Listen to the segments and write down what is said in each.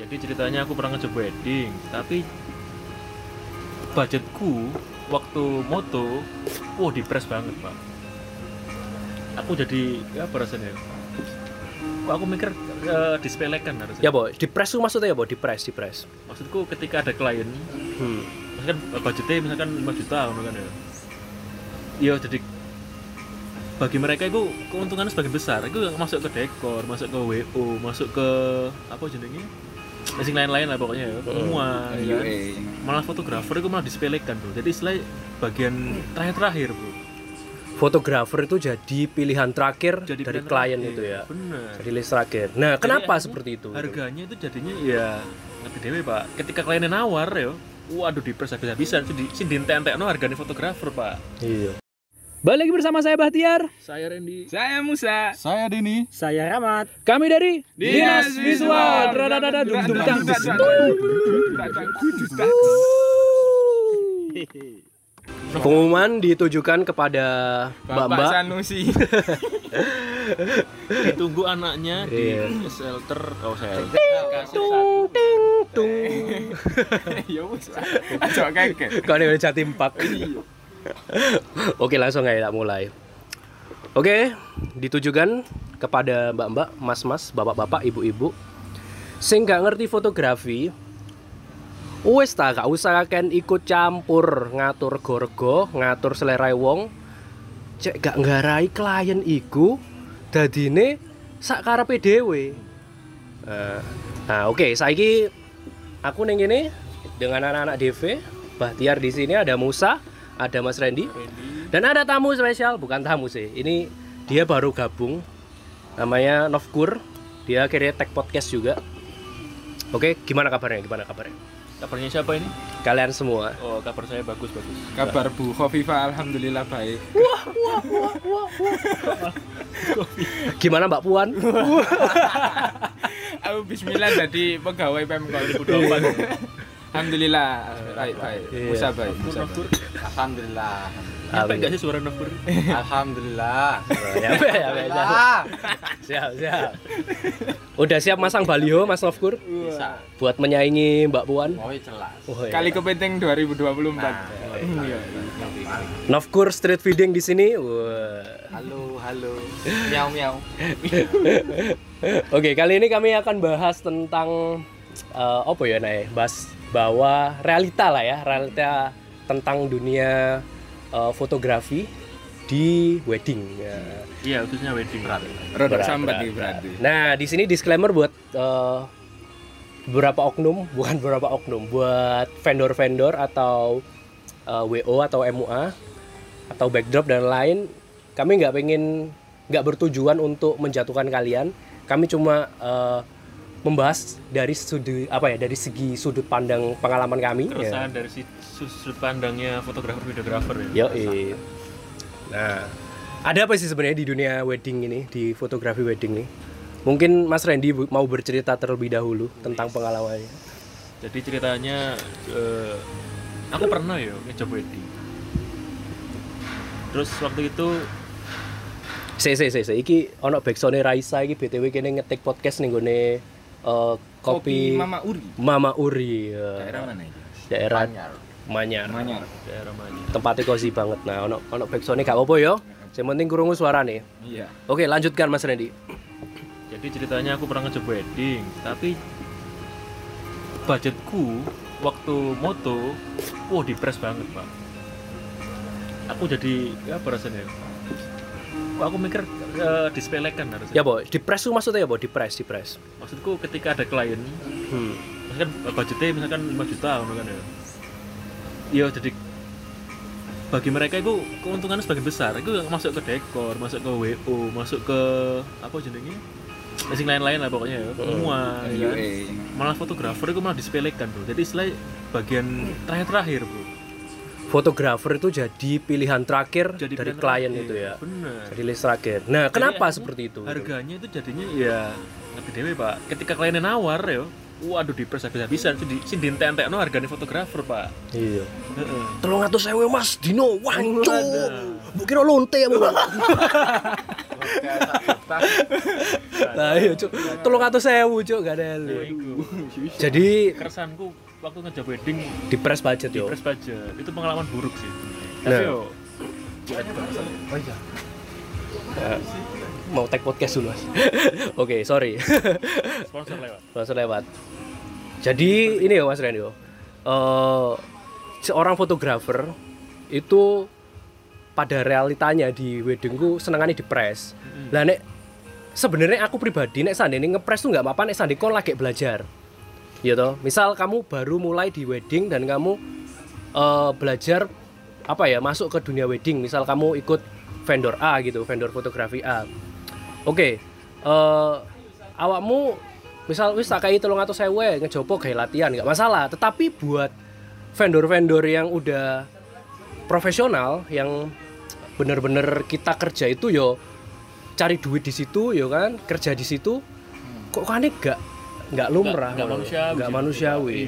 Jadi ceritanya aku pernah ngecoba wedding, tapi budgetku waktu moto, wah dipres banget pak. Aku jadi ya apa rasanya? Kok aku mikir uh, disepelekan harusnya. Ya, Bo, di press tuh maksudnya ya, Bo, di press, di press. Maksudku ketika ada klien, Hmm. misalkan budgetnya misalkan 5 juta kan ya. Iya jadi bagi mereka itu keuntungannya sebagian besar. Itu masuk ke dekor, masuk ke WO, masuk ke apa jenenge? Masing lain-lain lah pokoknya ya. Semua ya kan? Malah fotografer itu malah disepelekan, Bro. Jadi istilah bagian terakhir-terakhir, Bro. Fotografer itu jadi pilihan terakhir Jadi dari pilihan klien terakhir. itu ya. Bener. Jadi list terakhir. Nah, Jadi kenapa seperti itu? Harganya itu jadinya ya ngerti dewe, Pak. Ketika kliennya nawar ya, waduh dipres habis-habisan itu di dientek-entekno harganya fotografer, Pak. Iya. Balik lagi bersama saya Bahtiar. Saya Randy. Saya Musa. Saya Dini. Saya Rahmat. Kami dari Dinas Visual. Pengumuman ditujukan kepada Bapak Mbak-mbak Sanusi. Ditunggu anaknya di Iya. shelter. Oh, saya. tung ting tung. Ya wis. Aja kaget. Kau ada Jatim Park. Oke, langsung aja mulai. Oke, ditujukan kepada mbak-mbak, mas-mas, bapak-bapak, ibu-ibu sing gak ngerti fotografi. Wes ta gak usah kan ikut campur ngatur gorgo, ngatur selera wong. Cek gak nggarai klien iku dadine sak karepe dhewe. Nah, nah oke, saiki aku ning ngene dengan anak-anak DV, Bahtiar di sini ada Musa, ada Mas Randy, dan ada tamu spesial, bukan tamu sih. Ini dia baru gabung, namanya Novkur. Dia akhirnya tag podcast juga. Oke, gimana kabarnya? Gimana kabarnya? Kabarnya siapa ini? Kalian semua. Oh, kabar saya bagus bagus. Kabar Bu Khofifa alhamdulillah baik. Gimana Mbak Puan? Aku bismillah jadi pegawai Pemkot. Alhamdulillah baik baik. Iya. Musa baik. Alhamdulillah. nyampe nggak sih suara Nafur? Alhamdulillah. ya, ya, ya. Siap, siap. Udah siap masang baliho Mas Novkur Bisa. buat menyaingi Mbak Puan? Oh, jelas. Oh, iya. Kali kepenting 2024. Iya. Novkur street feeding di sini. Wah. Halo, halo. Miau miau. Oke, kali ini kami akan bahas tentang eh, apa ya, Nay? Bahas bahwa realita lah ya, realita tentang dunia eh, fotografi di wedding. Ya. Iya, khususnya wedding. Berat, sambat berat, nih berarti. Nah, di sini disclaimer buat eh, beberapa oknum, bukan beberapa oknum, buat vendor-vendor atau eh, WO atau MUA atau backdrop dan lain, kami nggak pengen nggak bertujuan untuk menjatuhkan kalian. Kami cuma eh, membahas dari sudut apa ya dari segi sudut pandang pengalaman kami. ya. Keresahan dari si sudut pandangnya fotografer videografer ya. Yo, Nah, ada apa sih sebenarnya di dunia wedding ini, di fotografi wedding nih? Mungkin Mas Randy mau bercerita terlebih dahulu tentang pengalamannya. Jadi ceritanya eh, aku pernah ya ngejob wedding. Terus waktu itu Se se se se iki ono backsound Raisa iki BTW kene ngetik podcast ning gone eh, kopi Mama Uri. Mama Uri ya. Daerah mana itu? Daerah Anyar. Manyar. Manyar. daerah mana? Tempatnya cozy banget. Nah, ono ono backsound gak apa-apa ya. Yang penting kurungu suarane. Iya. Oke, lanjutkan Mas Randy. Jadi ceritanya aku pernah ngejob wedding, tapi budgetku waktu moto, wah dipres banget pak. Aku jadi ya apa rasanya? Kok aku mikir eh, disepelekan harusnya. Ya, Bo, di press tuh maksudnya ya, Bo, di press, di press. Maksudku ketika ada klien, Hmm. misalkan budgetnya misalkan 5 juta ngono kan ya. Iya jadi bagi mereka itu keuntungannya sebagian besar. Itu masuk ke dekor, masuk ke WO, masuk ke apa jenenge? Masing lain-lain lah pokoknya ya. Semua ya kan? malah fotografer itu malah disepelekan bro jadi istilah bagian terakhir-terakhir bro fotografer itu jadi pilihan terakhir jadi dari pilihan klien terakhir. itu ya. Bener. Jadi list terakhir. Nah Jadi kenapa seperti itu? harganya itu jadinya ya ngerti dewe pak. Ketika kliennya nawar ya waduh dipres habis-habisan. Itu di sini dientek no harganya fotografer pak. Iya. Heeh. telung atus sewu mas. Dino wancu mungkin lonte ya bang Kayak sak juta. Lah iya cuk. 300.000 cuk gak ada. Jadi keresanku waktu ngejob wedding di press budget di yo. press budget itu pengalaman buruk sih Nah. tapi yo Eh, mau tag podcast dulu mas. Oke sorry. sponsor lewat Langsung lewat. Jadi ini ya Mas Ren yo. Eh, seorang fotografer itu pada realitanya di weddingku senengannya di press. Lah nek sebenarnya aku pribadi nek sandene ngepres tuh nggak apa-apa nek sandi kon lagi belajar. Ya toh. Misal kamu baru mulai di wedding dan kamu eh, belajar apa ya masuk ke dunia wedding. Misal kamu ikut vendor A gitu, vendor fotografi A. Oke. eh awakmu misal wis tak kai 300.000 ngejopo gawe latihan nggak masalah, tetapi buat vendor-vendor yang udah profesional yang bener-bener kita kerja itu yo cari duit di situ yo kan kerja di situ kok kan nggak nggak lumrah nggak manusiawi nggak manusiawi.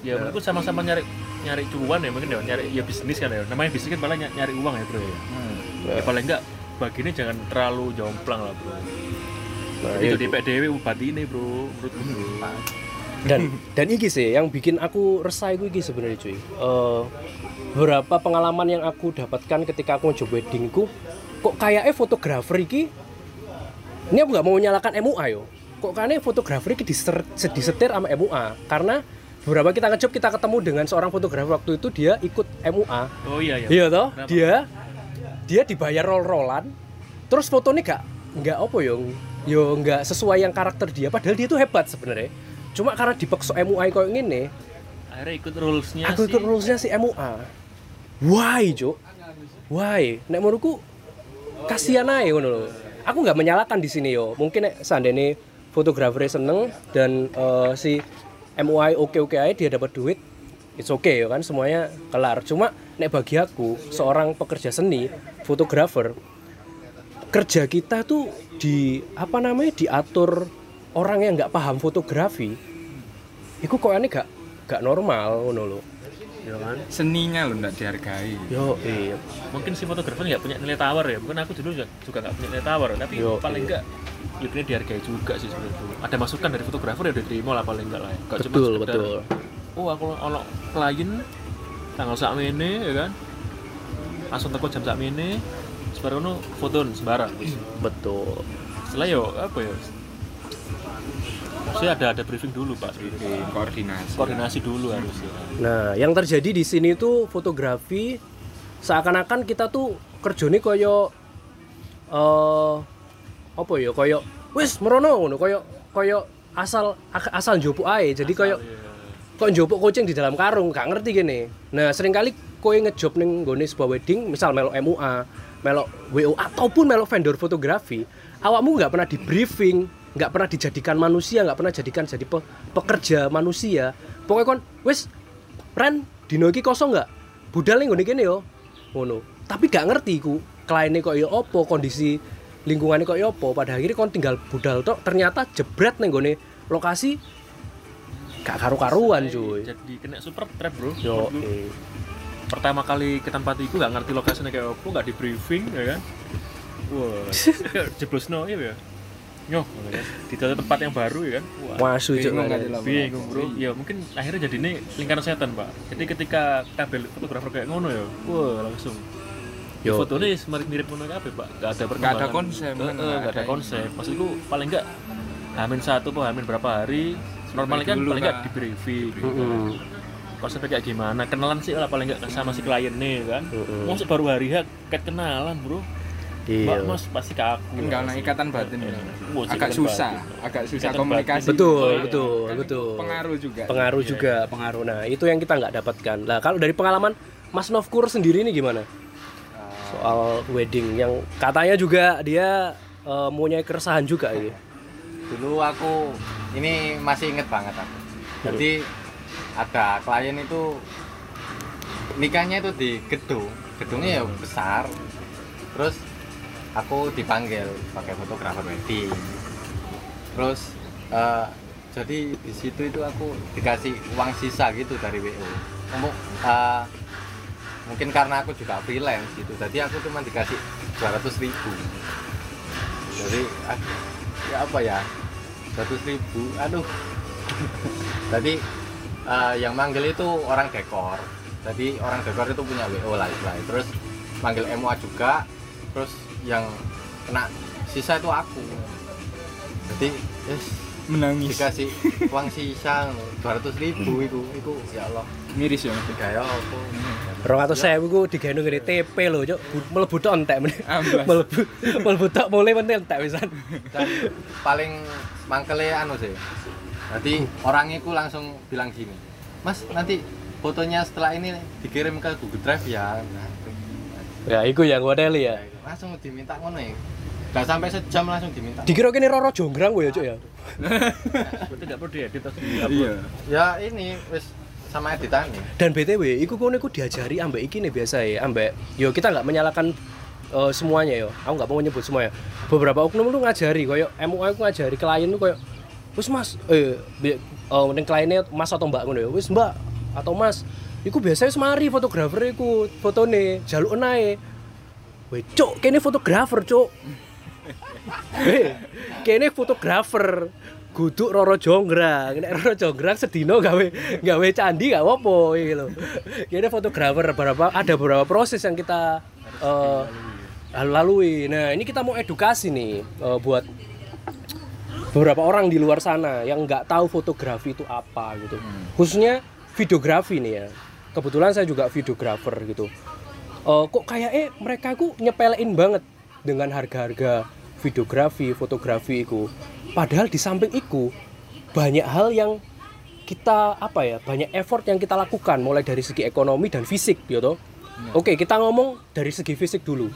Iya. ya mungkin sama-sama nyari nyari cuan ya mungkin ya nyari ya bisnis kan ya. Namanya bisnis kan paling ny- nyari uang ya bro ya, ya paling enggak baginya jangan terlalu jomplang lah bro. Nah, itu iya, di PDW bupati ini bro menurutku bro dan dan iki sih yang bikin aku resah itu iki sebenarnya cuy. Eh, beberapa pengalaman yang aku dapatkan ketika aku ngejob weddingku kok kayaknya fotografer iki ini aku nggak mau nyalakan MUA yo kok kayaknya fotografer iki diser, disetir sama MUA karena beberapa kita ngejob kita ketemu dengan seorang fotografer waktu itu dia ikut MUA oh iya iya. Iya toh? Kenapa? dia dia dibayar roll-rollan terus fotonya gak nggak apa yo yo nggak sesuai yang karakter dia. Padahal dia tuh hebat sebenarnya. Cuma karena dipaksa MUI kayak gini akhirnya ikut rulesnya aku ikut rulesnya si MUA why cuk? Why? Nek menurutku kasihan aja ngono aku nggak menyalahkan di sini yo. Mungkin nek seandainya fotografer seneng dan eh, si MUI oke oke aja dia dapat duit it's okay ya kan? Semuanya kelar. Cuma nek bagi aku seorang pekerja seni fotografer kerja kita tuh di apa namanya diatur orang yang nggak paham fotografi itu kok aneh gak gak normal lho ya kan? Seninya lo nggak dihargai. yo iya. Mungkin si fotografer nggak punya nilai tawar ya. Mungkin aku dulu juga juga nggak punya nilai tawar. Tapi Yo, paling iya. enggak lebihnya dihargai juga sih sebenarnya. Itu ada masukan dari fotografer ya diterima lah paling enggak lah ya. Nggak cuma betul sekedar, betul. Oh aku ono klien tanggal sak ini ya kan? Langsung teko jam sak ini sebarang foto sembarang. Wis. betul. Setelah yo apa ya saya ada ada briefing dulu pak Briefing, koordinasi. koordinasi dulu harus ya nah yang terjadi di sini tuh fotografi seakan-akan kita tuh kerjane koyo eh apa ya koyo wis merono ngono koyo koyo asal asal njupuk ae. Jadi koyo kok njupuk kucing di dalam karung gak ngerti gini. Nah sering kali kowe ngejob ning nggone sebuah wedding misal melok MUA melok WO ataupun melok vendor fotografi awakmu nggak pernah di briefing nggak pernah dijadikan manusia nggak pernah jadikan jadi pe- pekerja manusia. Pokoknya kon wis Ren dino iki kosong nggak? Budal nggone kene yo. Ngono. Tapi gak ngerti ku kliennya kok ya opo kondisi lingkungannya kok ya opo pada akhirnya kon tinggal budal tok ternyata jebret ning nggone lokasi gak karu-karuan cuy. jadi kena super trap bro. Yo eh. pertama kali ke tempat itu nggak ngerti lokasinya kayak apa nggak di briefing ya kan? Wah jeblos no iya ya nyoh ya. Di dalam tempat yang baru ya kan? Wah Wasu cuk Bingung kan. bro. Ya mungkin akhirnya jadi ini lingkaran setan pak. Jadi ketika kabel fotografer kayak ngono ya wah langsung. Yo. fotonya mirip mirip ngono apa pak. Nggak ada perkembangan. Ada konsep, eh, nggak nggak ada konsep maksudku paling nggak hamin satu apa hamin berapa hari normalnya kan paling nggak lah. di briefing konsepnya kayak gimana? Kenalan sih lah paling nggak sama si klien nih kan. Mm-mm. Masuk baru hari H kayak kenalan bro. Mbak Mas pasti ke aku Kan nggak ada ikatan batin ya. Agak susah, agak susah Ikatan komunikasi. batin. Betul, Oh, iya. betul, Kan betul. Pengaruh juga. Pengaruh juga, pengaruh. Nah, itu yang kita nggak dapatkan. Nah, kalau dari pengalaman Mas Novkur sendiri ini gimana? Soal wedding yang katanya juga dia eh, mempunyai keresahan juga ini. Dulu aku ini masih inget banget aku. Jadi ada klien itu nikahnya itu di gedung. Gedungnya ya besar. Terus aku dipanggil pakai fotografer wedding. Terus eh, jadi di situ itu aku dikasih uang sisa gitu dari WO. Kamu eh, mungkin karena aku juga freelance gitu. Jadi aku cuma dikasih 200 ribu jadi ah, ya apa ya seratus ribu aduh jadi eh, yang manggil itu orang dekor jadi orang dekor itu punya wo lah terus manggil MUA juga terus yang kena sisa itu aku jadi yes, Menangis. dikasih uang sisa dua ratus ribu itu itu ya Allah Miris ya Mas. gaya apa Rong atau saya ku digawe ngene TP lho, Cuk. Bu- Mlebu tok entek. Mlebu mlebu tok mulai meneh entek dan paling mangkele anu sih nanti orang itu langsung bilang gini mas nanti fotonya setelah ini dikirim ke Google Drive ya nah, Ya, iku yang ngodeli ya. Langsung diminta ngono ya gak sampai sejam langsung diminta Dikira kene Roro Jonggrang gue ya, Cuk ya. berarti nggak perlu diedit di Iya. ya ini wis sama editannya Dan BTW, iku kono iku diajari ambek iki nih biasa ya, ambek yo kita nggak menyalahkan eh, semuanya yo. Aku nggak mau nyebut semuanya. Beberapa oknum tuh ngajari koyo MUA aku ngajari klien tuh koyo wis Mas, eh bi- eh ning kliennya Mas atau Mbak ngono ya. Wis Mbak atau Mas, iku biasanya semari fotografer iku fotone jaluk nae. Weh, cuk, kene fotografer, cuk. Weh, kene fotografer. Guduk Roro Jonggrang. Nek Roro Jonggrang sedino gawe gawe candi gak apa iki lho. Kene fotografer beberapa ada beberapa proses yang kita eh, lalui. Nah, ini kita mau edukasi nih eh, buat beberapa orang di luar sana yang nggak tahu fotografi itu apa gitu. Khususnya videografi nih ya. Kebetulan saya juga videografer gitu. Eh, kok kayak eh mereka ku nyepelein banget dengan harga-harga videografi, fotografi itu. Padahal di samping itu banyak hal yang kita apa ya banyak effort yang kita lakukan mulai dari segi ekonomi dan fisik gitu. Oke kita ngomong dari segi fisik dulu.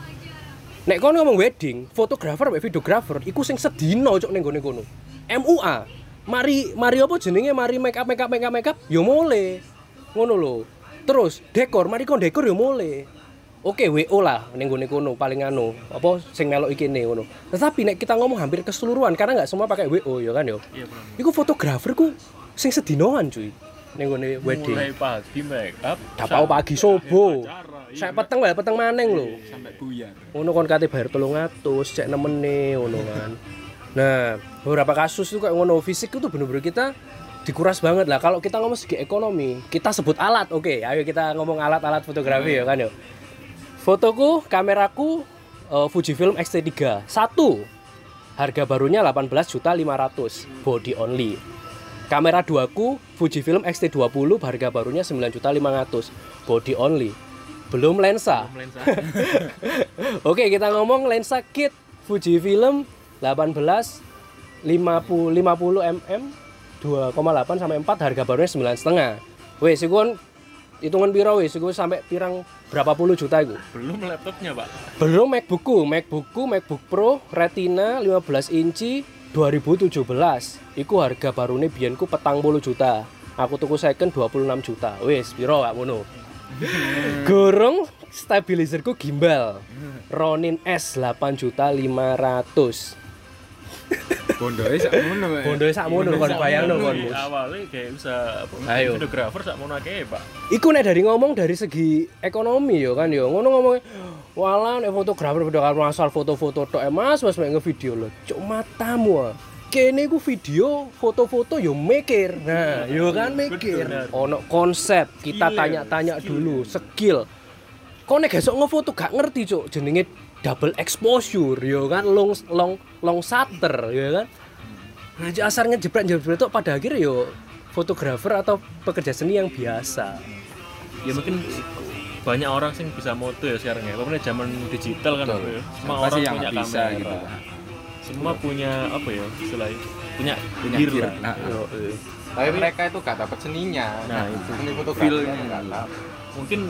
Nek kono ngomong wedding, fotografer mbek videografer iku sing sedino cok ning gone kono. MUA. Mari mari apa jenenge mari make up make up make up make up yo mole. Ngono lho. Terus dekor, mari kon dekor yo mole. Oke, WO lah ning gone kono paling anu. Apa sing melok iki ne ngono. Tetapi nek kita ngomong hampir keseluruhan karena nggak semua pakai WO ya kan yo. iya bro Iku fotografer ku sing sedinoan cuy. Ning gone wedding. mulai pagi make up Dapau pagi sobo. Saya peteng wae peteng maneng lho. Sampai buyar. ngono kon kate bayar 300 cek nemene ngono kan nah beberapa kasus tuh kayak ngono fisik itu bener-bener kita dikuras banget lah kalau kita ngomong segi ekonomi kita sebut alat oke ayo kita ngomong alat-alat fotografi ya kan yo fotoku kameraku eh, Fujifilm X-T3 satu harga barunya 18 juta 500 body only. Kamera 2 ku Fujifilm X-T20 harga barunya 9 juta 500 body only. Belum lensa. Lensa. Oke, kita ngomong lensa kit Fujifilm 18 50 50 mm 2,8 sampai 4 harga barunya 9 setengah. Wes, iku kan hitungan piro wes, iku sampai pirang berapa puluh juta iku. belum laptopnya pak Belum MacBookku, MacBookku MacBook Pro Retina 15 inci 2017. Iku harga barune biyenku petang puluh juta. Aku tuku second 26 juta. Wes, piro gak ngono? Gorong stabilizerku gimbal. Ronin S 8 juta 500. Bondoe sak ngono. Bondoe sakmono kon bayangno kon. Mus. awalnya kayak bisa Ayo. videografer sak mau nake pak Iku nek dari ngomong dari segi ekonomi yo kan yo. Ngono ngomong wala nek fotografer fotografer asal foto-foto tok eh Mas Mas mek ngevideo lho. Cuk matamu. ah. Kene ku video foto-foto yo mikir. Nah, yo kan mikir. Ono konsep, kita ya, tanya-tanya dulu, skill. Kok nek gesok ngefoto gak ngerti, Cuk. Jenenge double exposure, yo kan long long long shutter, yo kan. Nah, asar ngejebret jebret tok pada akhirnya yo fotografer atau pekerja seni yang biasa. ya mungkin banyak orang sih bisa moto ya sekarang ya pokoknya zaman digital kan Betul. apa ya semua orang yang punya bisa kamera gitu. semua punya apa ya istilahnya punya Punya gear gear. Nah, Yo, eh. tapi mereka itu gak dapat seninya Nah, itu. seni fotografi Feel-nya. nggak dapat mungkin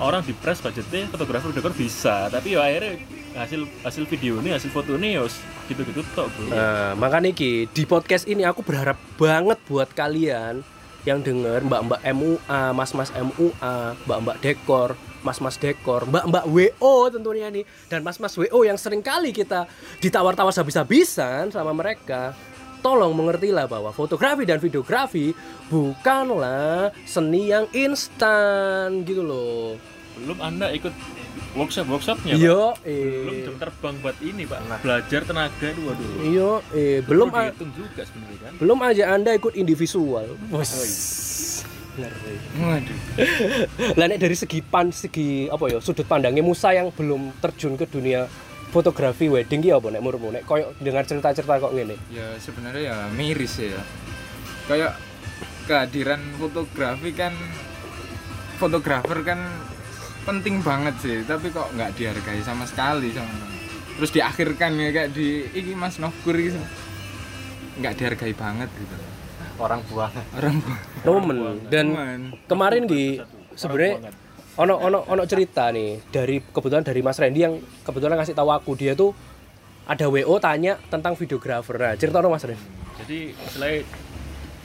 orang di press budgetnya fotografer dekor bisa tapi ya akhirnya hasil hasil video ini hasil foto ini ya gitu gitu tok bro Nah, makanya iki di podcast ini aku berharap banget buat kalian yang denger mbak-mbak MUA, mas-mas MUA, mbak-mbak dekor, mas-mas dekor, mbak-mbak WO tentunya nih dan mas-mas WO yang sering kali kita ditawar-tawar habis-habisan sama mereka. Tolong mengertilah bahwa fotografi dan videografi bukanlah seni yang instan gitu loh. belum anda ikut workshop workshopnya Iya, belum eh jam terbang buat ini pak belajar tenaga itu waduh iya, eh belum dihitung juga sebenarnya kan belum aja anda ikut individual. Bos. Waduh. Lah nek dari segi pan segi apa ya sudut pandangnya Musa yang belum terjun ke dunia fotografi wedding ki apa nek menurutmu? Nek koyo dengar cerita-cerita kok ngene. Ya sebenarnya ya miris ya. Kayak kehadiran fotografi kan fotografer kan penting banget sih, tapi kok nggak dihargai sama sekali sama terus diakhirkan ya kayak di iki Mas Novkur gitu nggak dihargai banget gitu. Orang buah. Orang Temen. Dan Temen. kemarin di sebenarnya ono ono ono cerita nih dari kebetulan dari Mas Randy yang kebetulan ngasih tahu aku. Dia tuh ada WO tanya tentang videografer. Nah, cerita dong Mas Randy. jadi selain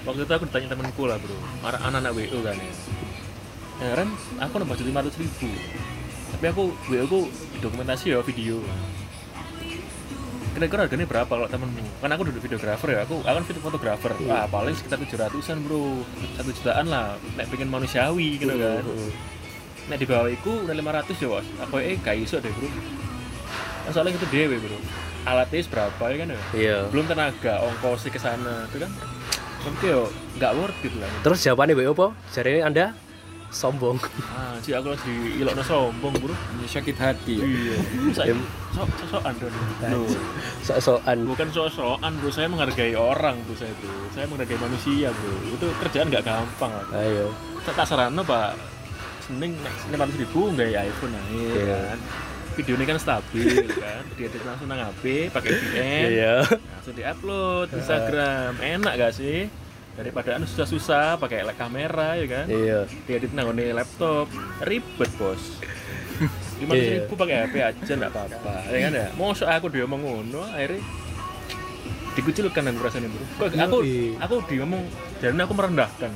waktu itu aku ditanya temenku lah bro. Anak-anak WO kan ya. Ya Ren aku udah budget 500 ribu. Tapi aku WO aku dokumentasi ya video. Kira-kira harganya berapa kalau temenmu? Kan aku duduk videografer ya aku aku kan video fotografer. Wah paling sekitar 700an bro. Satu jutaan lah nek pengen manusiawi gitu kan nek di bawah itu udah 500 ya bos. Aku eh gak iso deh bro. Kan soalnya itu dewe bro. Alatnya berapa ya kan ya? Iya. belum tenaga ongkosnya ke sana itu kan. Mungkin yo nggak worth it lah. Terus jawabannya WO apa? Jadi Anda sombong. ah sih aku lagi ilokno sombong bro. Sakit hati ya. iya. Saya sok sosokan dong Loh, Sok-sokan. bukan sok-sokan bro. Saya menghargai orang bro saya itu. Saya menghargai manusia bro. Itu kerjaan nggak gampang Ayo. tak tak sarana pak sening lima ratus ribu nggak ya iPhone nah Iya. kan. Video ini kan stabil kan. Dia langsung nang HP pakai VPN Iya. langsung diupload di Instagram. Enak gak sih? Daripada anu susah-susah pakai kamera ya kan? Iya. diedit nanggone laptop. Ribet bos. Lima Iya. ribu pakai HP aja nggak apa-apa ya kan ya? Mau aku dia ngomong ngono akhirnya dikucilkan dan bro Kok aku Yoi. aku dia ngomong jadi aku merendahkan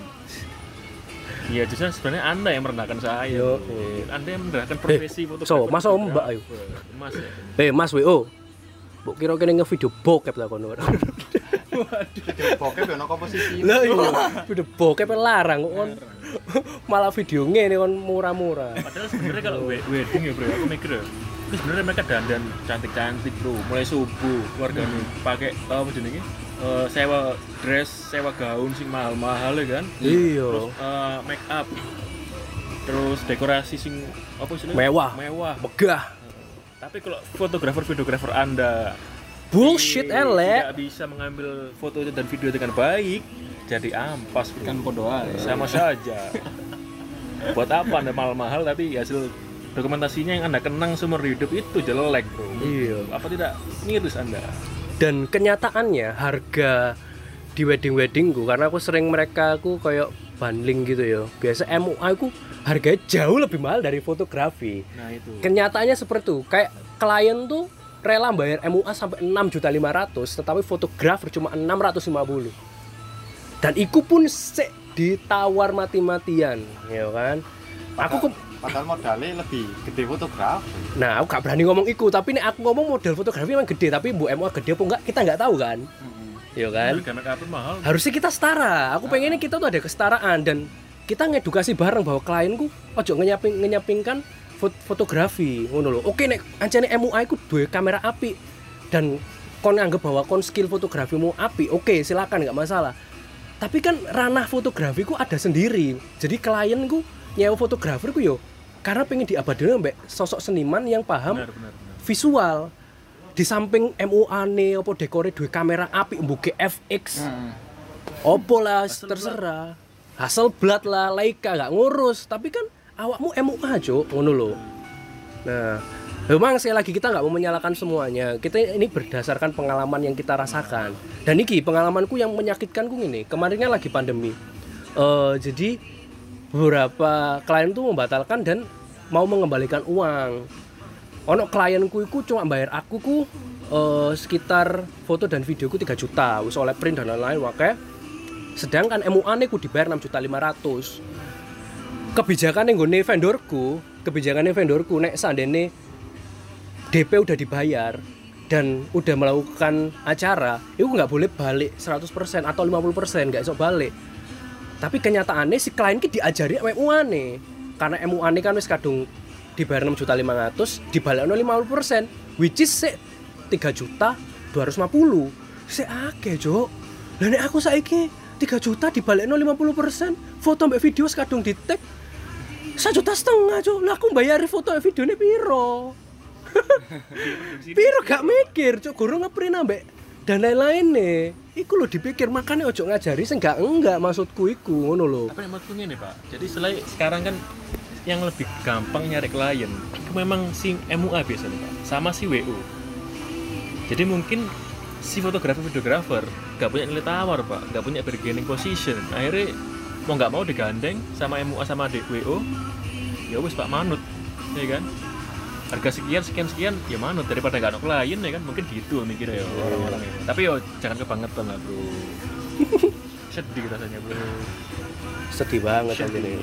Iya justru sebenarnya anda yang merendahkan saya Yo, iya. anda yang merendahkan profesi fotografer so, masa om mbak, ayo? mas ya Eh, Mas WO. Mbok kira kene ngevideo bokep lah kono. bokep ya no komposisi Lah iya, video bokep larang kok kon. Malah video ngene kon murah-murah. Padahal sebenarnya kalau we- wedding ya bro, aku mikir ya, itu sebenarnya mereka dandan cantik-cantik bro, mulai subuh keluarga nih pakai apa jenenge Eh, sewa dress, sewa gaun sing mahal-mahal ya kan, Iya. terus eh, make up, terus dekorasi sing apa istilahnya Mewah. mewah. Megah. Tapi kalau fotografer fotografer anda Bullshit tidak elek. bisa mengambil foto dan video dengan baik, jadi ampas bro. kan podo sama saja buat apa anda mahal-mahal tapi hasil dokumentasinya yang anda kenang seumur hidup itu jelek bro Iya. apa tidak miris anda Dan kenyataannya harga di wedding-weddingku karena aku sering mereka aku kayak bundling gitu ya. Biasa MUA aku harganya jauh lebih mahal dari fotografi. nah itu Kenyataannya seperti itu. Kayak klien tuh rela bayar MUA sampai 6 juta 500 tetapi fotografer cuma 650 dan iku pun sek ditawar mati-matian ya kan aku ke, padahal modalnya lebih gede fotografer nah aku gak berani ngomong iku tapi nih aku ngomong model fotografi emang gede tapi bu MUA gede apa enggak kita nggak tahu kan? Ya kan? Mahal. Harusnya kita setara. Aku pengennya kita tuh ada kesetaraan dan kita ngedukasi bareng bahwa klienku ojo ngenyaping ngenyapingkan fot- fotografi ngono lho. Oke nek ancene MUI ku duwe kamera api dan kon anggap bahwa kon skill fotografimu api oke silakan nggak masalah. Tapi kan ranah fotografi ku ada sendiri. Jadi klienku nyewa fotografer ku yo. Karena pengen diabadikan mbak sosok seniman yang paham benar benar benar. visual. Di samping MUA nih apa dekore duwe kamera api mbuke FX opo lah terserah. Hasselblad lah Leica gak ngurus. Tapi kan awakmu MUA cuk. Ngono lho. Nah memang sekali lagi kita nggak mau menyalahkan semuanya. Kita ini berdasarkan pengalaman yang kita rasakan. Dan ini pengalamanku yang menyakitkanku ini kemarinnya lagi pandemi. Eh, jadi beberapa klien tuh membatalkan dan mau mengembalikan uang. Ono klienku iku cuma bayar aku ku eh, sekitar foto dan videoku 3 juta. Wis oleh print dan lain-lain wae sedangkan MUA ku dibayar 6 juta 500 kebijakan yang gue vendorku kebijakan vendorku nek seandainya DP udah dibayar dan udah melakukan acara itu nggak boleh balik 100% atau 50% nggak esok balik tapi kenyataannya si klien ki diajari MUA nih karena MUA nih kan wis kadung dibayar 6 juta 500 dibalekno 50% which is sik 3 juta 250 sik akeh lah nek aku saiki 3 juta dibalekno 50% foto mbak video sekadung di tag satu juta setengah cuk. Lah aku bayar foto mbak videonya piro? Piro gak mikir cuk. Guru ngeprint ambek dan lain-lain nih. Iku lo dipikir makanya ojo ngajari sing gak enggak maksudku iku ngono lho. Apa yang maksudku ini pak. Jadi selain sekarang kan yang lebih gampang nyari klien itu memang si MUA biasanya pak. Sama si WO jadi mungkin si fotografer videografer gak punya nilai tawar pak. Gak punya bargaining position. Akhirnya mau nggak mau digandeng sama MUA sama adik WO ya wes pak manut. Ya kan harga sekian sekian sekian ya manut daripada gak ada klien ya kan? Mungkin gitu mikirnya ya orang-orang ya. tapi yo jangan kebangetan lah bro. Sedih rasanya bro. Sedih banget aja nih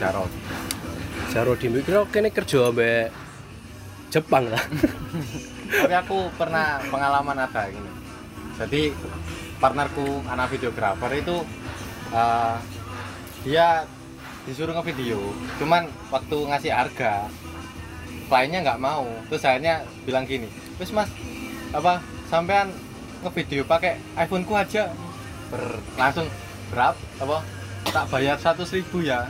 Jarot. Jaro di mikir kene kerja ambek Jepang lah. Tapi aku pernah pengalaman ada gini. Jadi partnerku anak videografer itu eh, dia disuruh ngevideo, cuman waktu ngasih harga kliennya nggak mau. Terus akhirnya bilang gini, terus mas apa sampean ngevideo pakai iPhoneku aja. Ber, langsung berapa apa tak bayar seratus ribu ya.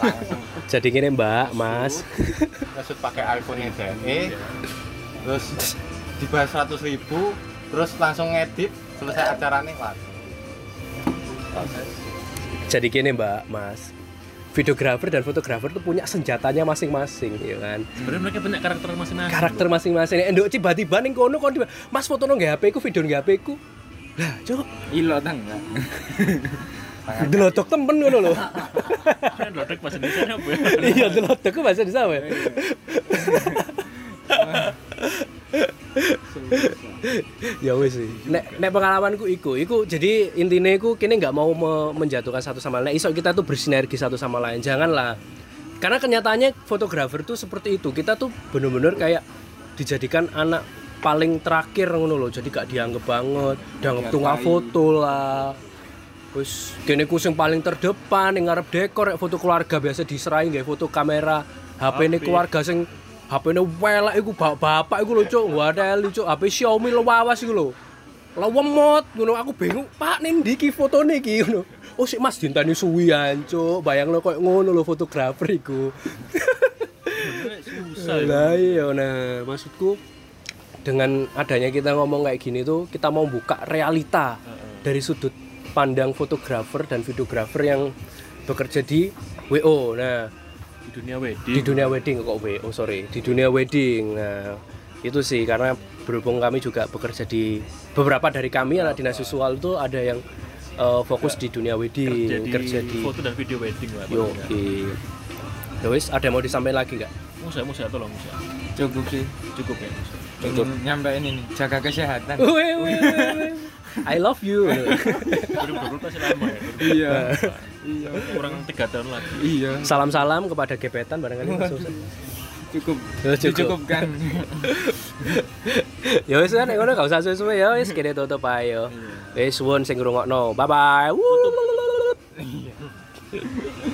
Langsung jadi gini mbak mas. Maksud pakai iPhone yang DNE terus dibayar seratus ribu terus langsung ngedit selesai acaranya langsung jadi gini mbak mas videografer dan fotografer tuh punya senjatanya masing-masing ya kan? Sebenarnya mereka punya karakter masing-masing karakter masing-masing. Endok tiba-tiba ning kono kon tiba mas foto nang HP ku video nang HP ku. Lah cok ilo tangga delotok temen ngono lho. Kan lodek bahasa Indonesia apa ya iya delotok ku bahasa di sama ya wis sih. Nek nek pengalamanku iku iku jadi intinya iku kini nggak mau me- menjatuhkan satu sama lain. Iso kita tuh bersinergi satu sama lain janganlah. Karena kenyataannya fotografer tuh seperti itu. Kita tuh bener-bener kayak dijadikan anak paling terakhir ngono loh. Jadi gak dianggap banget dianggap tunggal foto lah. Wis kene ku sing paling terdepan yang ngarep dekor foto keluarga biasa diserahin nggak foto kamera HP ini keluarga sing HP ini welek iku bapak-bapak iku lho cuk. Wadel cuk. HP Xiaomi lawas iku lho. Lawemot ngono aku bingung Pak ning ndi ki fotone iki ngono. Oh sik Mas dintani suwian cuk. Bayangno koyo ngono lho fotografer iku. Susah ya. Lah iya nah maksudku dengan adanya kita ngomong kayak gini tuh kita mau buka realita dari sudut pandang fotografer dan videografer yang bekerja di WO nah di dunia wedding di dunia wedding kok WO sorry di dunia wedding nah itu sih karena berhubung kami juga bekerja di beberapa dari kami anak dinas visual itu ada yang eh, fokus di dunia wedding kerja di, kerja di foto dan video wedding lah yo pokoknya. Ya wis, ada yang mau disampaikan lagi nggak? Musa, Musa tolong Musa. cukup sih Cukup ya Musa. Ingin nyampein ini jaga kesehatan weh, weh, weh. I love you. 2020 masih lama ya. iya iya Kurang tiga tahun lagi. iya Salam-salam kepada gebetan barangkali cukup Ya, cukup. dicukupkan Ya wis kan ngono gak usah suwe ya wis kene tutup ae yo. Wis suwun sing ngrungokno. Bye bye.